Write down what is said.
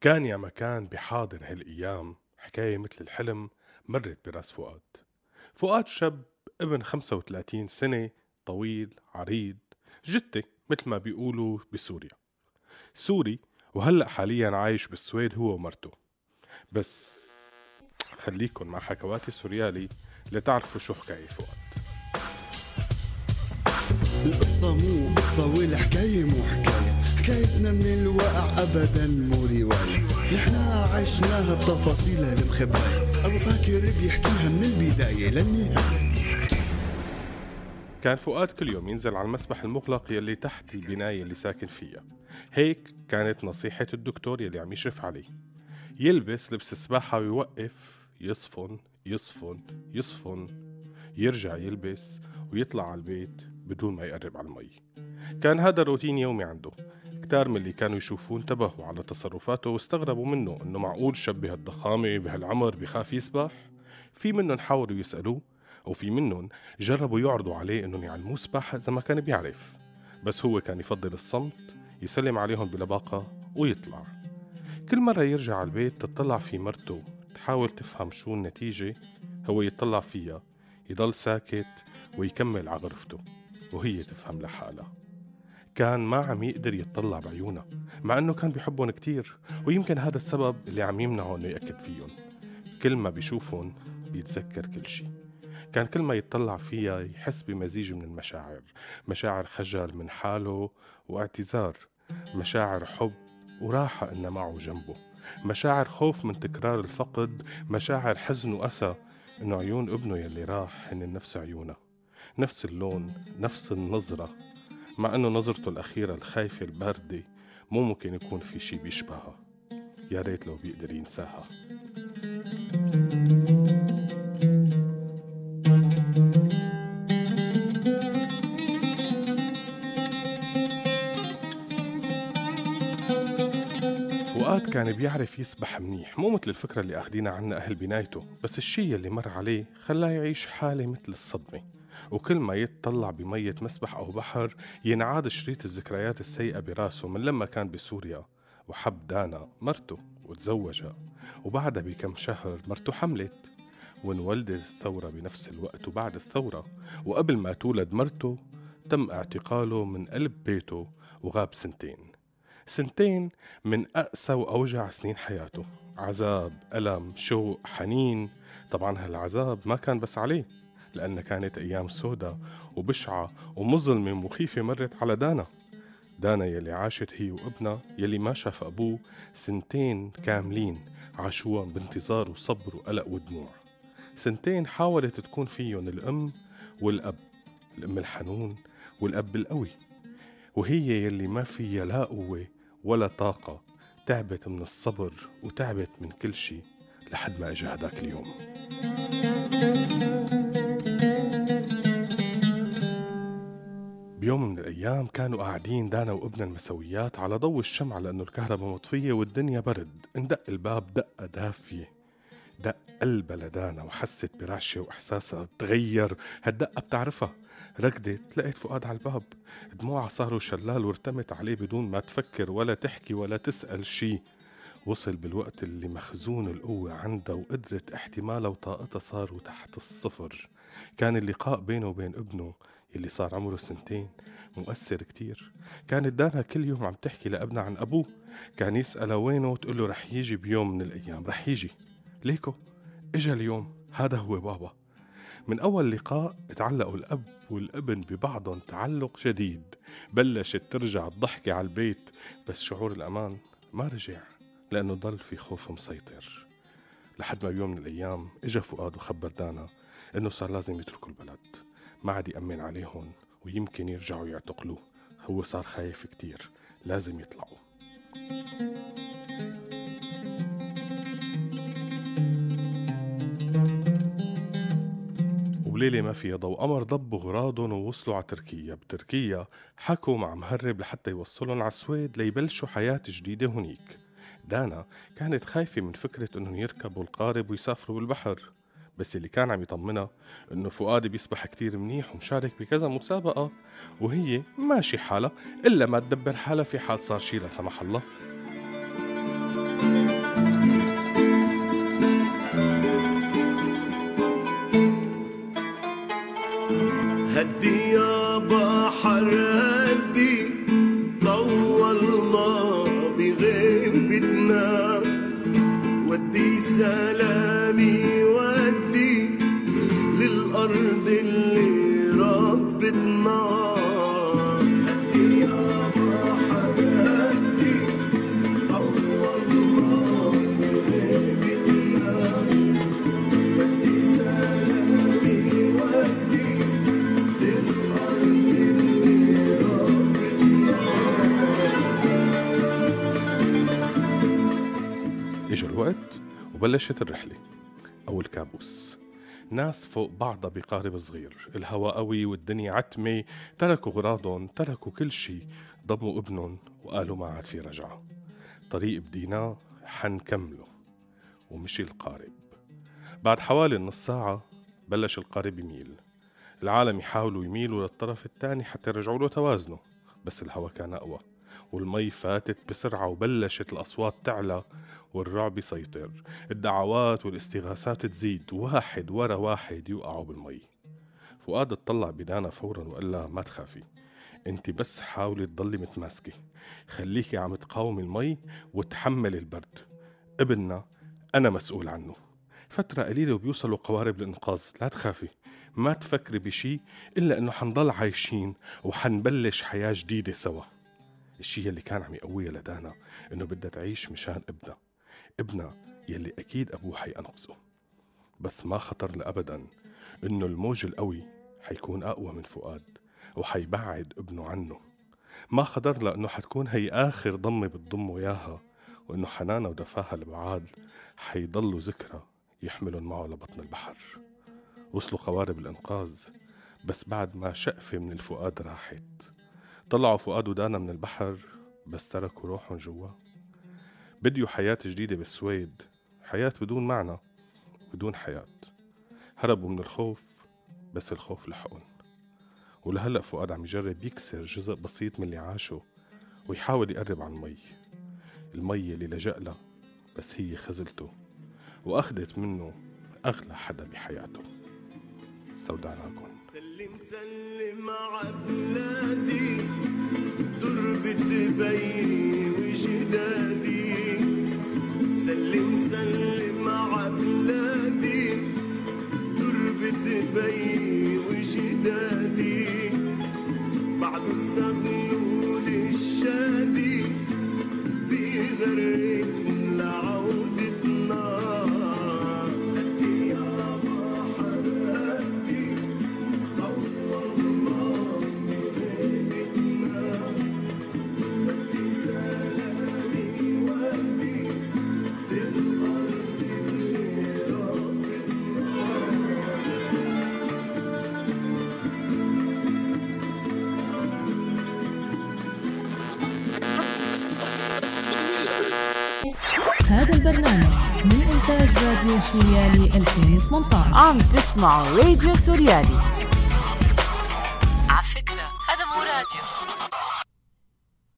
كان يا مكان بحاضر هالأيام حكاية مثل الحلم مرت براس فؤاد. فؤاد شاب ابن 35 سنة طويل عريض جتة مثل ما بيقولوا بسوريا. سوري وهلأ حاليا عايش بالسويد هو ومرته. بس خليكن مع حكواتي السوريالي لتعرفوا شو حكاية فؤاد. القصة مو قصة والحكاية مو حكاية حكايتنا من الواقع أبدا مو رواية. نحنا عشناها بتفاصيلها المخباية أبو فاكر بيحكيها من البداية للنهاية. كان فؤاد كل يوم ينزل على المسبح المغلق يلي تحت البناية اللي ساكن فيها. هيك كانت نصيحة الدكتور يلي عم يشرف عليه. يلبس لبس السباحة ويوقف يصفن يصفن يصفن. يرجع يلبس ويطلع على البيت بدون ما يقرب على المي. كان هذا روتين يومي عنده. كتار من اللي كانوا يشوفوه انتبهوا على تصرفاته واستغربوا منه إنه معقول شاب بهالضخامة بهالعمر بخاف يسبح. في منهم حاولوا يسألوه وفي منهم جربوا يعرضوا عليه إنهم يعلموه سباحة إذا ما كان بيعرف. بس هو كان يفضل الصمت يسلم عليهم بلباقة ويطلع. كل مرة يرجع على البيت تطلع في مرته تحاول تفهم شو النتيجة. هو يطلع فيها يضل ساكت ويكمل على غرفته وهي تفهم لحالها. كان ما عم يقدر يتطلع بعيونها مع إنه كان بيحبهم كتير ويمكن هذا السبب اللي عم يمنعه إنه يأكد فيهم. كل ما بيشوفهم بيتذكر كل شي. كان كل ما يتطلع فيها يحس بمزيج من المشاعر مشاعر خجل من حاله واعتذار مشاعر حب وراحة إنه معه جنبه مشاعر خوف من تكرار الفقد مشاعر حزن وأسى إنه عيون ابنه يلي راح هن نفس عيونه نفس اللون نفس النظرة. مع إنه نظرته الأخيرة الخايفة الباردة مو ممكن يكون في شي بيشبهها. يا ريت لو بيقدر ينساها. فؤاد كان بيعرف يسبح منيح مو مثل الفكرة اللي أخدينا عنها أهل بنايته بس الشي اللي مر عليه خلاه يعيش حالة مثل الصدمة. وكل ما يتطلع بمية مسبح أو بحر ينعاد شريط الذكريات السيئة براسه من لما كان بسوريا. وحب دانا مرته وتزوجها. وبعدها بكم شهر مرته حملت. وانولدت الثورة بنفس الوقت وبعد الثورة. وقبل ما تولد مرته تم اعتقاله من قلب بيته وغاب سنتين. سنتين من أقسى وأوجع سنين حياته. عذاب ألم شوق حنين. طبعا هالعذاب ما كان بس عليه. لأن كانت أيام سودة وبشعة ومظلمة مخيفة مرت على دانا. دانا يلي عاشت هي وابنها يلي ما شاف أبوه سنتين كاملين عاشوها بانتظار وصبر وقلق ودموع. سنتين حاولت تكون فيهم الأم والأب الأم الحنون والأب القوي. وهي يلي ما فيها لا قوة ولا طاقة تعبت من الصبر وتعبت من كل شي لحد ما اجى هداك اليوم. بيوم من الأيام كانوا قاعدين دانا وابن المسويات على ضوء الشمعة لأنه الكهرباء مطفية والدنيا برد. اندق الباب دقة دافية. دق قلبها لدانا وحست برعشة وإحساسها تغير. هالدقة بتعرفها. ركضت لقيت فؤاد على الباب. دموعها صاروا شلال وارتمت عليه بدون ما تفكر ولا تحكي ولا تسأل شي. وصل بالوقت اللي مخزون القوة عندها وقدرة احتمالها وطاقتها صاروا تحت الصفر. كان اللقاء بينه وبين ابنه اللي صار عمره سنتين مؤثر كتير. كانت دانا كل يوم عم تحكي لأبنها عن أبوه. كان يسألها وينه وتقول له رح يجي بيوم من الأيام رح يجي. ليكو؟ إجا اليوم هذا هو بابا. من أول لقاء تعلقوا الأب والابن ببعضهم تعلق شديد. بلشت ترجع الضحكة على البيت بس شعور الأمان ما رجع لأنه ضل في خوف مسيطر. لحد ما بيوم من الأيام إجا فؤاد وخبر دانا إنه صار لازم يتركوا البلد. ما عاد يأمن عليهم ويمكن يرجعوا يعتقلوه. هو صار خايف كتير لازم يطلعوا. وبليلة ما فيها ضوء قمر ضبوا غراضهم ووصلوا على تركيا. بتركيا حكوا مع مهرب لحتى يوصلهم على السويد ليبلشوا حياة جديدة هنيك. دانا كانت خايفة من فكرة إنهم يركبوا القارب ويسافروا بالبحر. بس اللي كان عم يطمنها إنه فؤاد بيسبح كتير منيح ومشارك بكذا مسابقة وهي ماشي حالها إلا ما تدبر حالها في حال صار شي لا سمح الله. هدي يا بحر هدي طول الله بغيبتنا ودي سنة إجا الوقت وبلشت الرحلة أو الكابوس. ناس فوق بعضها بقارب صغير. الهوا قوي والدنيا عتمة. تركوا غراضهم تركوا كل شي ضموا ابنهم وقالوا ما عاد في رجعة. طريق بديناه حنكمله ومشي القارب. بعد حوالي نص ساعة بلش القارب يميل. العالم يحاولوا يميلوا للطرف الثاني حتى يرجعوا له توازنه. بس الهوا كان أقوى. والمي فاتت بسرعة وبلشت الأصوات تعلى والرعب يسيطر. الدعوات والاستغاثات تزيد. واحد ورا واحد يوقعوا بالمي. فؤاد اطلع بدانا فورا وقال لها ما تخافي أنت بس حاولي تضلي متماسكة. خليكي عم تقاومي المي وتحملي البرد. ابننا أنا مسؤول عنه. فترة قليلة وبيوصلوا قوارب الإنقاذ لا تخافي ما تفكري بشي إلا إنه حنضل عايشين وحنبلش حياة جديدة سوا. الشي اللي كان عم يقويها لدانا إنه بدها تعيش مشان ابنها. ابنها يلي أكيد أبوه حينقذه بس ما خطر لأبدا إنه الموج القوي حيكون أقوى من فؤاد وحيبعد ابنه عنه. ما خطر لأنه حتكون هي آخر ضمة بتضمه إياها وإنه حنانها ودفاها البعاد حيضلوا ذكرى يحملن معه لبطن البحر. وصلوا قوارب الإنقاذ بس بعد ما شقفة من الفؤاد راحت. طلعوا فؤاد ودانا من البحر بس تركوا روحهم جوا. بديوا حياة جديدة بالسويد حياة بدون معنى بدون حياة. هربوا من الخوف بس الخوف لحقن. ولهلأ فؤاد عم يجرب يكسر جزء بسيط من اللي عاشه ويحاول يقرب عن المي. المي اللي لجأ لها بس هي خزلته وأخدت منه أغلى حدا بحياته. استودعناكم. سلم سلم عبلادي تربة بي وجدادي. سلم سلم عبلادي تربة بي وجدادي. بعد الزغلول الشادي بيغرق راديو سوريالي 2018 عم تسمعوا راديو سوريالي.